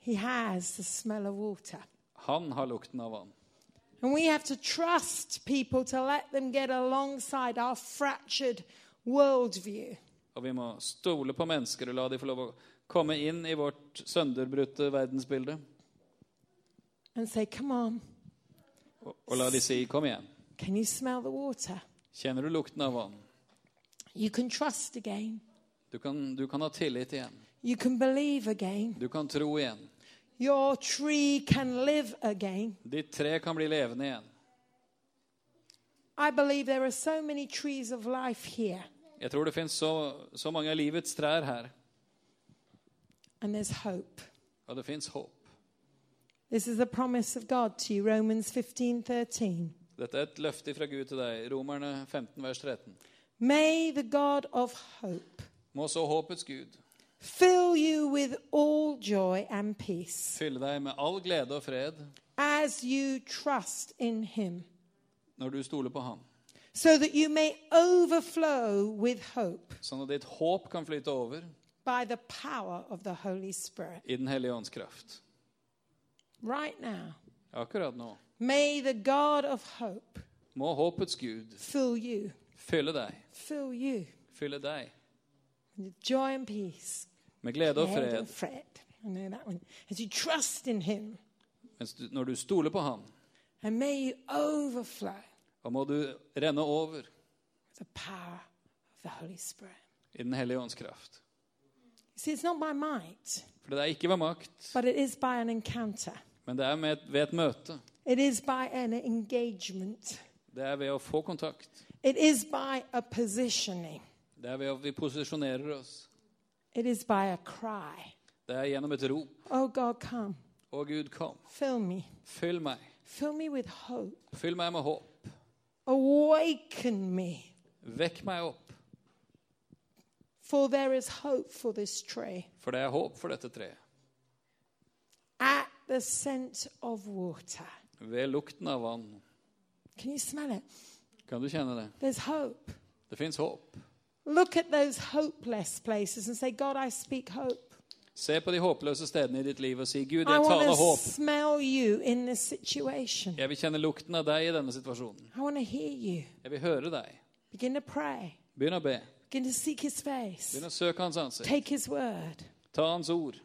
He has the smell of water.
Han har lukten av vann.
And we have to trust people to let them get alongside our fractured worldview.
Og vi må stole på mennesker og la dem få lov å komme inn i vårt sønderbrutte verdensbilde.
and say, Come on,
Og, og la de si 'kom igjen'.
can you smell the water?
Kjenner du lukten av vann?
You can trust again.
Du kan, du kan ha tillit igjen.
You can believe again.
Du kan tro igjen.
Your tree can live again.
Ditt tre kan bli levende igjen.
I believe there are so many trees of life here,
Jeg tror det fins så, så mange av livets trær her,
and there's hope.
og det fins håp.
This is the promise of God to you, Romans 15 13.
Dette er et løfte fra Gud til deg. Romerne 15, vers 13.
May the God of hope
Må så håpets Gud
fill you with all joy and peace
fylle deg med all glede og fred
as you trust in him,
når du stoler på Han,
so that you may overflow with hope
sånn at ditt håp kan flyte over
by the power of the Holy Spirit.
i Den hellige ånds kraft.
Right now,
Akkurat nå.
may the God of hope
må håpets Gud
fill you,
fylle deg,
fill you
fylle deg.
joy and peace,
med glede og
Fred
fred
and fred. I know that one. As you trust in him,
mens du, når du stoler på ham,
and may you overflow
Og må du renne over
the power of the Holy Spirit.
i Den hellige ånds kraft.
See, it's not by might,
For det er ikke ved makt,
but it is by an encounter.
men det er med ved et møte.
It is by an engagement.
Det er ved å få kontakt.
It is by a positioning.
Det er ved at vi posisjonerer oss.
It is by a cry.
Det er gjennom et rop.
Oh God, come,
Å Gud, kom.
fill me.
Fyll meg.
Fill me with hope.
Fyll meg med håp.
Awaken me.
Vekk meg opp.
For there is hope for this tree.
For det er håp for dette treet.
At the scent of water.
Ved lukten av vann.
Can you smell it?
Kan du kjenne det?
There's hope.
Det fins håp.
Look at those hopeless places and say, God, I speak hope.
Se på de håpløse stedene i ditt liv og si, Gud, jeg taler håp.
smell you in this situation.
Jeg vil kjenne lukten av deg i denne situasjonen. Jeg vil høre deg.
Begin to pray.
Begynn å be.
Begin to seek his face.
Begynn å søke hans ansikt.
Take his word.
Ta hans ord.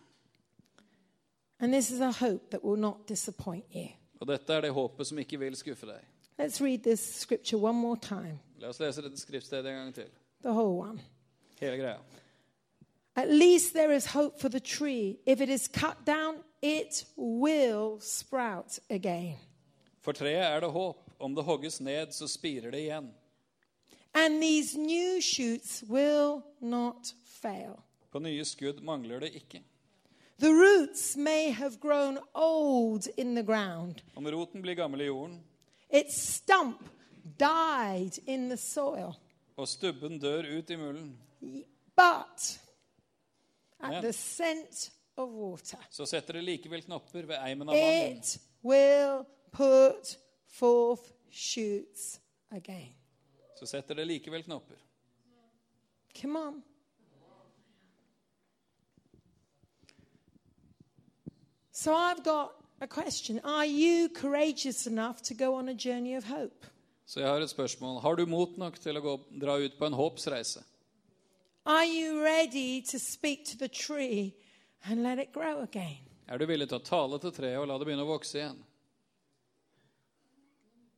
And this is a hope that will not disappoint you.
Og dette er det håpet som ikke vil skuffe deg.
Let's read this scripture one more time,
La oss lese dette skriftstedet en gang til.
The whole one.
Hele greia.
At least there is hope for the tree. If it is cut down, it will sprout again.
For treet er det håp. Om det hogges ned, så spirer det igjen.
And these new shoots will not fail.
På nye skudd mangler det ikke.
The roots may have grown old in the ground,
Om roten blir gammel i jorden,
its stump died in the soil.
Og stubben dør ut i mulden,
But at the scent of water,
så setter det likevel knopper ved eimen av vann.
it will put forth shoots again.
Så setter det likevel knopper.
Come on. So I've got a question. Are you courageous enough to go on a journey of hope?
Så jeg har et spørsmål. Har du mot nok til å gå, dra ut på en håpsreise? Er du villig til å tale til treet og la det begynne å vokse igjen?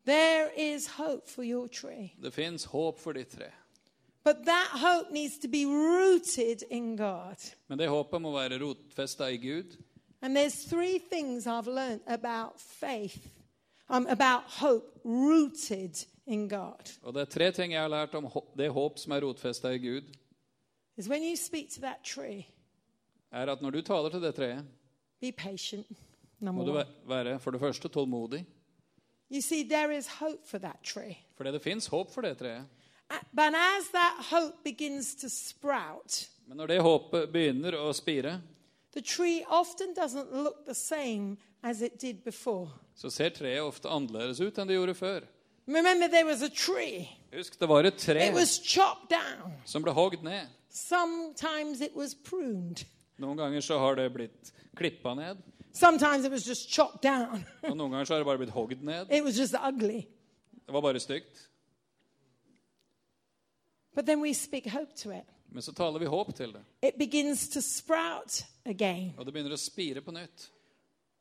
There is hope for your tree.
Det fins håp for ditt tre.
But that hope needs to be in God.
Men det håpet må være rotfesta i Gud.
And there's three things I've learned about faith, um, about hope rooted in God.
Og det er tre ting jeg har lært om det håp som er rotfesta i Gud.
Is when you speak to that tree,
er at når du taler til det treet,
be patient.
må du være for det første tålmodig.
You see, there is hope for that tree.
Fordi det fins håp for det treet.
But as that hope begins to sprout,
Men når det håpet begynner å spire,
the tree often doesn't look the same as it did before.
så ser treet ofte annerledes ut enn det gjorde før.
Remember, there was a tree,
Husk, det var et tre
it was chopped down.
som ble hogd ned.
Sometimes it was pruned,
Noen ganger så har det blitt klippa ned,
sometimes it was just chopped down.
og noen ganger så har det bare blitt hogd ned.
it was just ugly.
Det var bare stygt.
But then we speak hope to it.
Men så taler vi håp til det,
it begins to sprout again.
og det begynner å spire på nytt.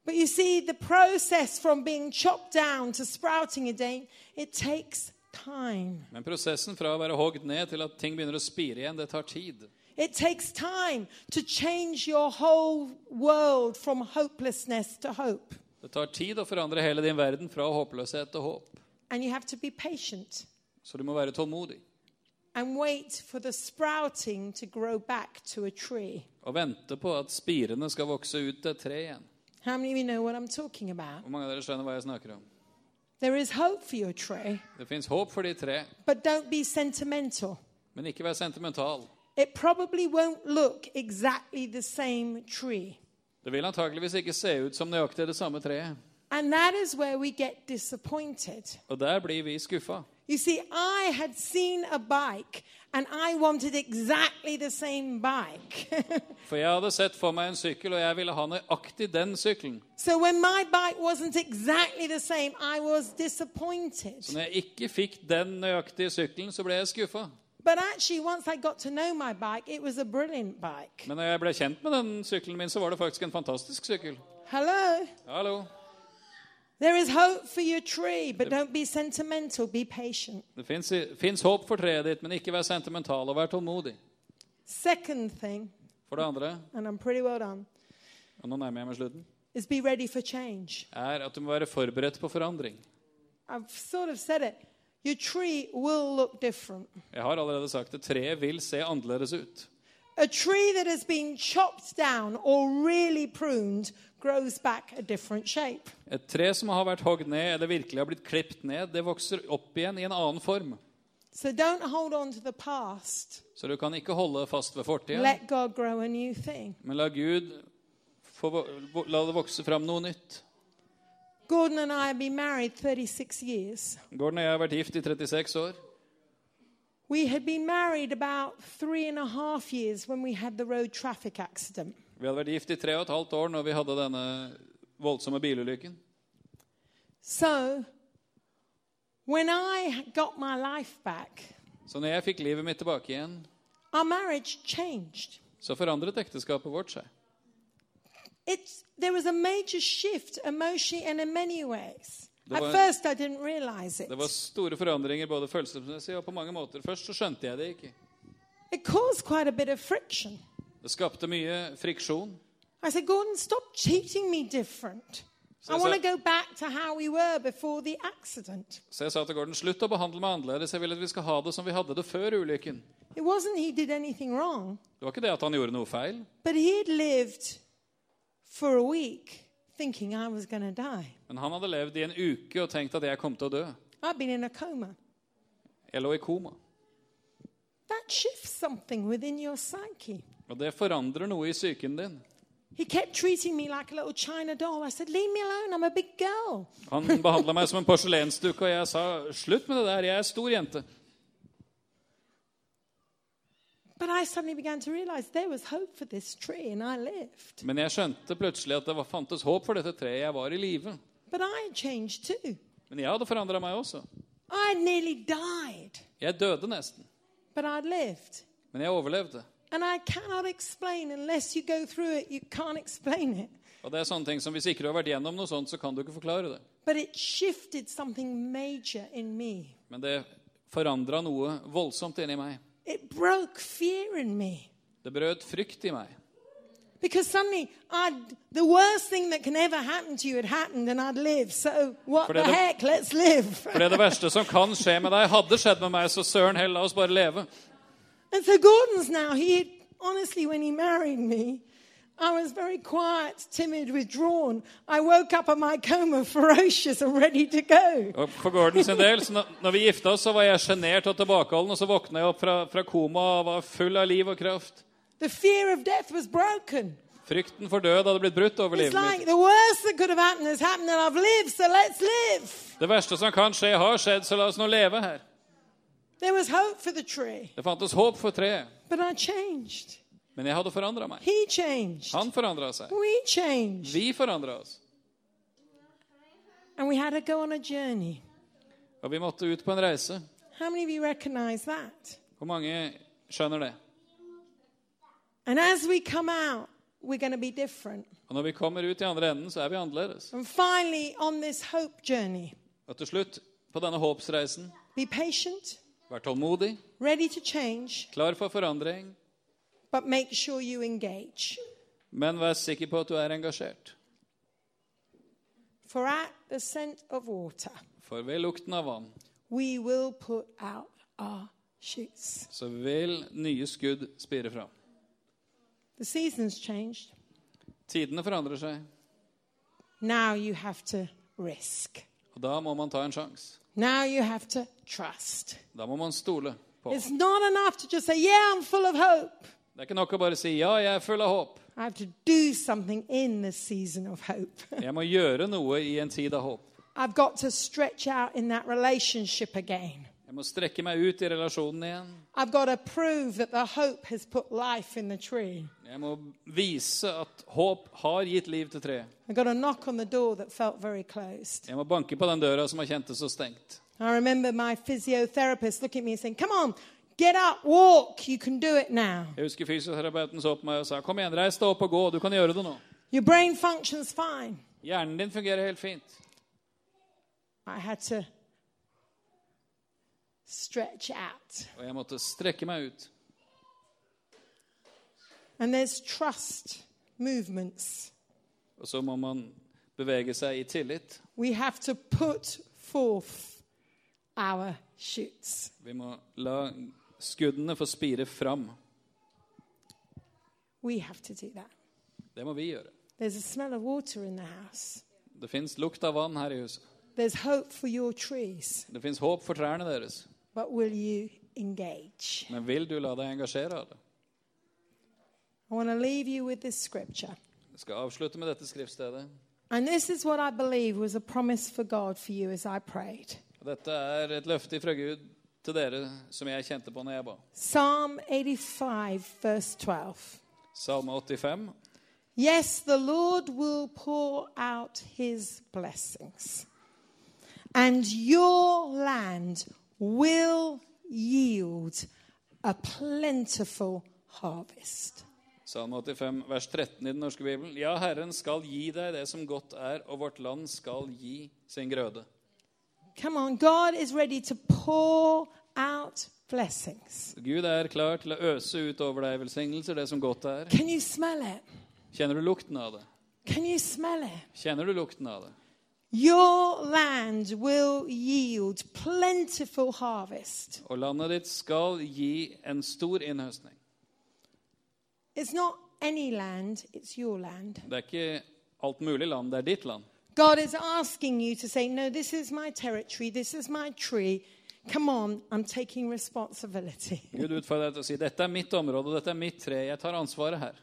But you see, the process from being chopped down to sprouting again, it takes time.
Men prosessen fra å være hogd ned til at ting begynner å spire igjen, det tar tid.
It takes time to change your whole world from hopelessness to hope.
Det tar tid å forandre hele din verden fra håpløshet til håp.
And you have to be patient
Så du må være tålmodig
and wait for the sprouting to grow back to a tree.
og vente på at spirene skal vokse ut til et tre igjen.
How many of you know what I'm talking about?
Hvor mange av dere skjønner hva jeg snakker om?
There is hope for your tree,
Det fins håp for ditt tre,
but don't be sentimental.
men ikke vær sentimental.
It probably won't look exactly the same tree.
Det vil antakeligvis ikke se ut som nøyaktig det samme treet.
And that is where we get disappointed.
Og der blir vi skuffa.
You see, I had seen a bike and I wanted exactly the same bike.
For jeg hadde sett for meg en sykkel, og jeg ville ha nøyaktig den sykkelen.
so when my bike wasn't exactly the same, I was disappointed.
Så når jeg ikke fikk den nøyaktige sykkelen, så ble jeg skuffa.
But actually, once I got to know my bike, it was a brilliant bike.
Men når jeg ble kjent med den sykkelen min, så var det faktisk en fantastisk sykkel.
Hello?
Hallo.
There is hope for your tree, but don't be sentimental, be patient.
Det fins håp for treet ditt, men ikke vær sentimental og vær tålmodig.
Second thing,
For det andre,
and I'm pretty well done,
og nå nærmer jeg meg slutten,
is be ready for change.
er at du må være forberedt på forandring.
I've sort of said it. Your tree will look different.
Jeg har allerede sagt det. Treet vil se annerledes ut.
A tree that has been chopped down or really pruned grows back a different shape.
Et tre som har vært hogd ned eller virkelig har blitt klippt ned, det vokser opp igjen i en annen form.
So don't hold on to the past.
Så du kan ikke holde fast ved fortiden.
Let God grow a new thing.
men la Gud få, la det vokse fram noe nytt.
Gordon and I have been married 36 years.
Gordon og jeg har vært gift i 36 år.
We had been married about three and a half years when we had the road traffic accident.
Vi hadde vært gift i tre og et halvt år når vi hadde denne voldsomme bilulykken.
So when I got my life back,
Så når jeg fikk livet mitt tilbake igjen,
our marriage changed.
så forandret ekteskapet vårt seg.
It's, there was a major shift emotionally and in many ways.
Det
At
var-
first, I didn't realize it.
Det var store forandringer både følelsesmessig og på mange måter. Først så skjønte jeg det ikke.
It caused quite a bit of friction.
Det skapte mye friksjon.
I said, Gordon, stop treating me different.
So
I
is
want to
that-
go back to how we were before the accident.
Så jeg sa til Gordon slutt å behandle meg annerledes. Jeg vil at vi skal ha det som vi hadde det før ulykken.
It wasn't he did anything wrong,
Det var ikke det at han gjorde noe feil,
but he had lived for a week thinking I was going to die.
men han hadde levd i en uke og tenkt at jeg kom til å dø.
I've been in a coma.
Jeg lå i koma.
That shifts something within your psyche.
Og det forandrer noe i psyken din.
He kept treating me like a little China doll. I said, Leave me alone. I'm a big girl.
Han behandla meg som en porselensdukke, og jeg sa slutt med det der, jeg er stor jente.
But I suddenly began to realize there was hope for this tree, and I lived.
Men jeg skjønte plutselig at det var, fantes håp for dette treet. Jeg var i live.
But I had changed too.
Men jeg hadde forandra meg også.
I nearly died,
Jeg døde nesten,
but I'd lived.
men jeg overlevde.
And I cannot explain unless you go through it, you can't explain it.
Og det er sånne ting som Hvis ikke du har vært gjennom noe sånt, så kan du ikke forklare det.
But it shifted something major in me.
Men det forandra noe voldsomt inni meg.
It broke fear in me.
Det brøt frykt i meg.
Because suddenly, I'd, the worst thing that can ever happen to you had happened, and I'd live. So, what the heck? Let's live.
For det, det verste som kan skje med deg, hadde skjedd med meg, så søren heller, la oss bare leve.
And so Gordon's now, he honestly, when he married me, I was very quiet, timid, withdrawn. I woke up in my coma ferocious and ready to go.
Og For Gordon sin del, så når- vi gifta oss, så var jeg sjenert og tilbakeholden, og så våkna jeg opp fra, fra koma og var full av liv og kraft.
The fear of death was broken.
Frykten for død hadde blitt brutt over livet
like
mitt.
the worst that could have happened happened, lived, so.
Det verste som kan skje, har skjedd, så la oss nå leve her.
There was hope for the tree,
Det fantes håp for treet,
but I changed.
Men jeg hadde forandra meg.
He.
Han forandra seg.
We.
Vi forandra oss.
And we had to go on a.
Og vi måtte ut på en reise.
How many of you that?
Hvor mange skjønner det?
And as we come out, we're be.
Og når vi kommer ut i andre enden, så er vi annerledes.
And finally, on this hope journey,
Og til slutt, på denne håpsreisen,
be patient,
vær tålmodig,
ready to
klar for forandring,
but make sure you engage.
men vær sikker på at du er engasjert.
For at the scent of water,
For ved lukten av vann
we will put out our shoots.
så vil nye skudd spire fram.
The season's changed.
Tidene forandrer seg,
Now you have to risk.
og da må man ta en sjanse.
Now you have to trust.
Da må man stole på.
It's not enough to just say, Yeah, I'm full of hope.
Det er ikke nok å bare si 'ja, jeg er full av håp'.
I have to do something in the season of hope.
Jeg må gjøre noe i en tid av håp.
I've got to stretch out in that relationship again.
Jeg må strekke meg ut i relasjonen igjen.
I've got to prove that the hope has put life in the tree.
Jeg må vise at håp har gitt liv til treet.
I've got to knock on the door that felt very closed.
Jeg må banke på den døra som har kjentes så stengt.
I remember my physiotherapist looking at me and saying, Come on, get up, walk, you can do it now.
Jeg husker fysioterapeuten så på meg og sa 'Kom igjen, reis deg opp og gå. Du kan gjøre det nå'.
Your brain functions fine.
Hjernen din fungerer helt fint.
I had to stretch out.
Og jeg måtte strekke meg ut.
And there's trust movements.
Og så må man bevege seg i tillit.
We have to put forth our shoots.
Vi må la skuddene får spire fram.
We have to do that.
Det må vi gjøre.
There's a smell of water in the house.
Det fins lukt av vann her i huset.
There's hope for your trees.
Det fins håp for trærne deres.
But will you engage?
Men vil du la deg engasjere av det?
I want to leave you with this scripture.
Jeg skal avslutte med dette skriftstedet.
And this is what I believe was a promise for God for you as I prayed.
Dette er et løfte fra Gud til dere som jeg kjente på når jeg ba.
Psalm 85, verse 12.
Salme 85.
Yes, the Lord will pour out his blessings, and your land will yield a plentiful harvest.
Salme 85, vers 13 i den norske bibelen. Ja, Herren skal gi deg det som godt er, og vårt land skal gi sin grøde.
Come on, God is ready to pour out blessings.
Gud er klar til å øse ut over deg velsignelser, det som godt er.
Can you smell it?
Kjenner du lukten av det?
Can you smell it?
Kjenner du lukten av det?
Your land will yield plentiful harvest.
Og landet ditt skal gi en stor innhøstning.
It's not any land, it's your land.
Det er ikke alt mulig land, det er ditt land.
God is asking you to say, No, this is my territory, this is my tree. Come on, I'm taking responsibility.
Gud utfordrer deg til å si dette er mitt område, dette er mitt tre, jeg tar ansvaret her.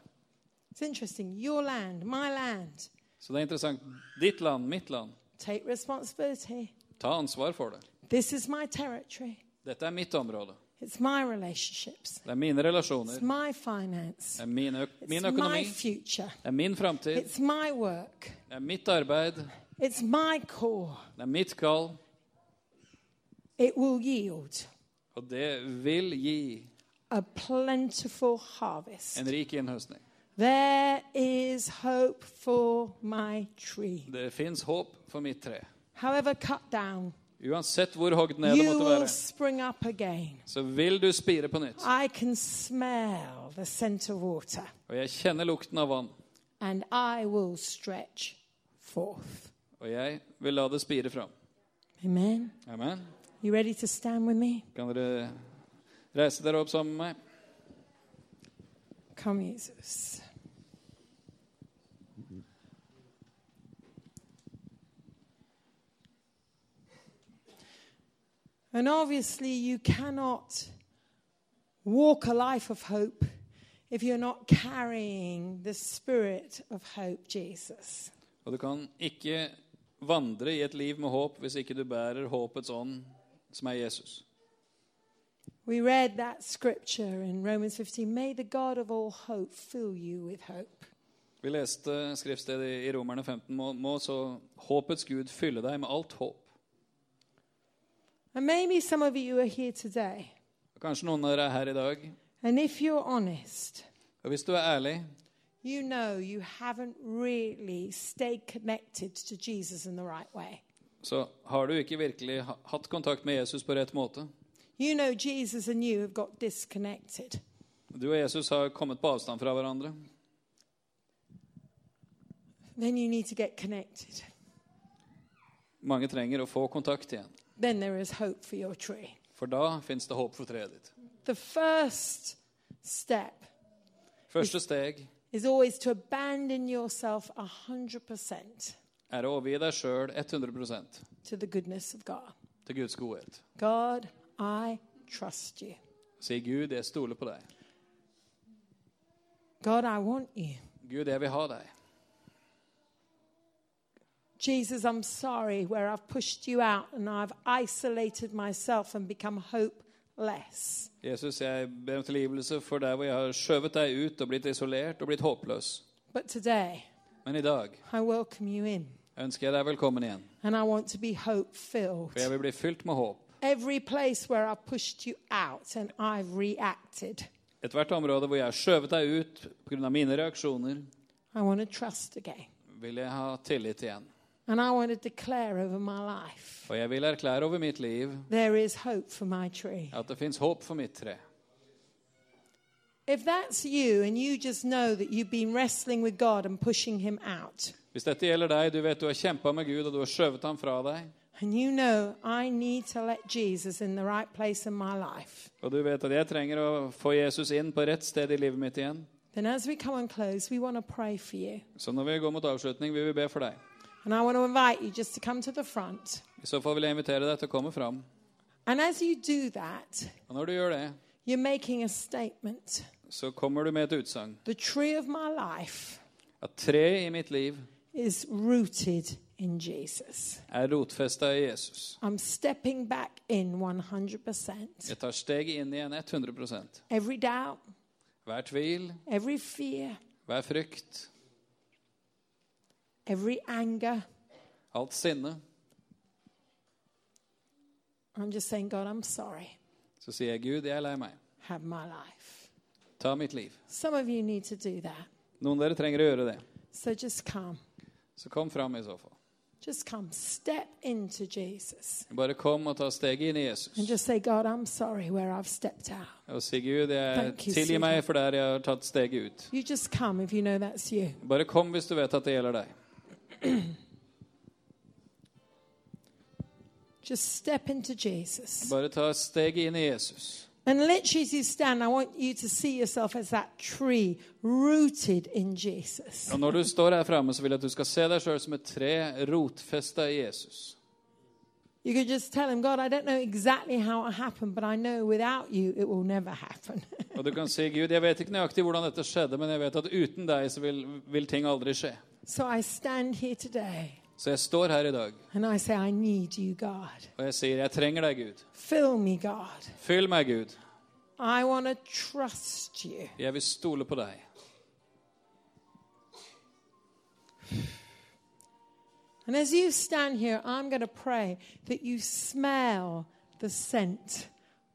It's interesting. Your land, my land.
Så det er interessant. Ditt land, mitt land.
Take responsibility.
Ta ansvar for det.
This is my territory.
Dette er mitt område.
It's my relationships.
Det er mine relasjoner.
It's my finance.
Det er min, økonomi.
It's my future.
Det er min framtid.
It's my work.
Det er mitt arbeid.
It's my core.
Det er mitt kall.
It will yield
Og det vil gi
a plentiful harvest.
en rik innhøstning.
There is hope for my tree.
Det fins håp for mitt tre.
However cut down,
Uansett hvor hogd ned det måtte være, så vil du spire på nytt. Og jeg kjenner lukten av vann. Og jeg vil la det spire fram.
Amen.
Amen. Kan dere reise dere opp sammen med meg?
Kom, Jesus. And obviously, you cannot walk a life of hope if you're not carrying the spirit of hope, Jesus.
Og du kan ikke vandre i et liv med håp hvis ikke du bærer håpets ånd, som er Jesus.
We read that scripture in Romans 15. May the God of all hope fill you with hope.
Vi leste skriftstedet i Romerne 15. Må, må så håpets Gud fylle deg med alt håp.
And maybe some of you are here today,
Kanskje noen av dere er her i dag,
and if you're honest,
Og hvis du er ærlig,
you know you haven't really stayed connected to Jesus in the right way.
så har du ikke virkelig ha- hatt kontakt med Jesus på rett måte.
You know Jesus and you have got disconnected.
Du og Jesus har kommet på avstand fra hverandre.
Then you need to get connected.
Mange trenger å få kontakt igjen.
Then there is hope for your tree.
For da fins det håp for treet ditt.
The first step
Første steg
is always to abandon yourself 100%
er å overgi deg sjøl 100%
to the goodness of God.
til Guds godhet.
God, I trust you.
Si Gud, jeg stoler på deg.
God, I want you.
Gud, jeg vil ha deg.
Jesus, I'm sorry where I've pushed you out and I've isolated myself and become hopeless.
Jesus, jeg ber om tilgivelse for der hvor jeg har skjøvet deg ut og blitt isolert og blitt håpløs.
But today,
Men i dag
I welcome you in
ønsker jeg deg velkommen igjen.
and I want to be.
For jeg vil bli fylt med håp.
Every place where I've pushed you out and I've reacted,
Ethvert område hvor jeg har skjøvet deg ut pga. mine reaksjoner,
I want to trust again.
vil jeg ha tillit igjen.
And I want to declare over my life
Og jeg vil erklære over mitt liv
there is hope for my tree.
at det fins håp for mitt tre.
If that's you and you just know that you've been wrestling with God and pushing him out,
Hvis dette gjelder deg, du vet du har kjempa med Gud og du har skjøvet ham fra deg,
and you know I need to let Jesus in the right place in my life,
og du vet at jeg trenger å få Jesus inn på rett sted i livet mitt igjen,
then as we come and close, we want to pray for you.
så når vi går mot avslutning, vil vi be for deg.
And I want to invite you just to come to the front.
I så fall vil jeg invitere deg til å komme fram.
And as you do that,
Og når du gjør det,
you're making a statement.
så kommer du med et utsagn.
The tree of my life
At treet i mitt liv
is rooted in Jesus.
er rotfesta i Jesus.
I'm stepping back in 100%.
Jeg tar steget inn igjen 100
Every doubt,
Hver tvil,
every fear,
hver frykt,
every anger.
alt sinne.
I'm just saying, God, I'm sorry.
Så sier jeg, Gud, jeg er lei meg.
Have my life.
Ta mitt liv.
Some of you need to do that.
Noen av dere trenger å gjøre det.
So just come.
Så kom fram i så fall.
Just come. Step into Jesus.
Bare kom og ta steget inn i Jesus.
And just say, God, I'm sorry where I've stepped out.
Og si, Gud, jeg
Thank you,
tilgi meg for der jeg har tatt steget ut.
You just come if you know that's you.
Bare kom hvis du vet at det gjelder deg.
Just step into Jesus.
Bare ta steget inn i Jesus.
And literally, as you stand, I want you to see yourself as that tree rooted in Jesus.
Og når du står her framme, så vil jeg at du skal se deg sjøl som et tre rotfesta i Jesus.
You could just tell him, God, I don't know exactly how it happened, but I know without you it will never happen.
Og du kan si, Gud, jeg vet ikke nøyaktig hvordan dette skjedde, men jeg vet at uten deg så vil, vil ting aldri skje.
So I stand here today
Så jeg står her i dag,
and I say, I need you, God.
og jeg sier, jeg trenger deg, Gud.
Fill me, God.
Fyll meg, Gud.
I want to trust you.
Jeg vil stole på deg.
And as you stand here, I'm going to pray that you smell the scent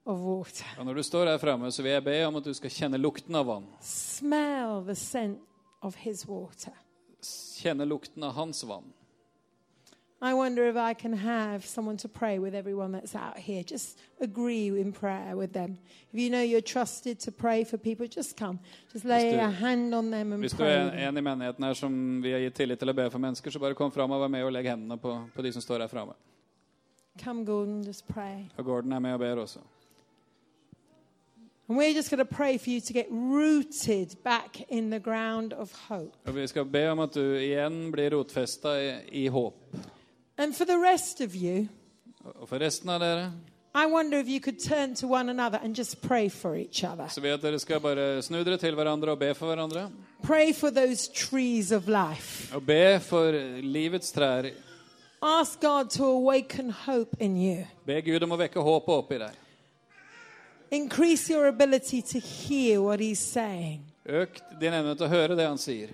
of water.
Og når du står her framme, så vil jeg be om at du skal kjenne lukten av vann.
Smell the scent of his water.
Kjenne lukten av hans vann.
I wonder if I can have someone to pray with everyone that's out here. Just agree in prayer with them. If you know you're trusted to pray for people, just come. Just lay
du-
a hand on them and
Hvis du
pray.
er
with them.
en i menigheten her som vi har gitt tillit til å be for mennesker, så bare kom fram og vær med og legg hendene på, på de som står her framme.
Come, Gordon, just pray.
Og Gordon er med og ber også.
And we're just going to pray for you to get rooted back in the ground of hope.
Og vi skal be om at du igjen blir rotfesta i, i håp.
And for the rest of you,
Og for resten av dere
I wonder if you could turn to one another and just pray for each other.
så vil jeg at dere skal bare snu dere til hverandre og be for hverandre.
Pray for those trees of life.
Og be for livets trær.
Ask God to awaken hope in you.
Be Gud om å vekke håpet opp i deg.
Increase your ability to hear what He's saying.
Øk din evne til å høre det han sier.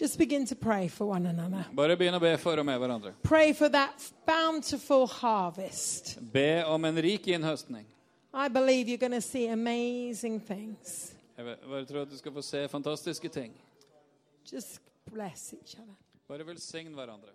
Just begin to pray for one another.
Bare begynn å be for og med hverandre.
Pray for that bountiful harvest.
Be om en rik innhøstning.
I believe you're going to see amazing things.
Jeg bare tror at du skal få se fantastiske ting.
Just bless each other.
Bare velsign hverandre.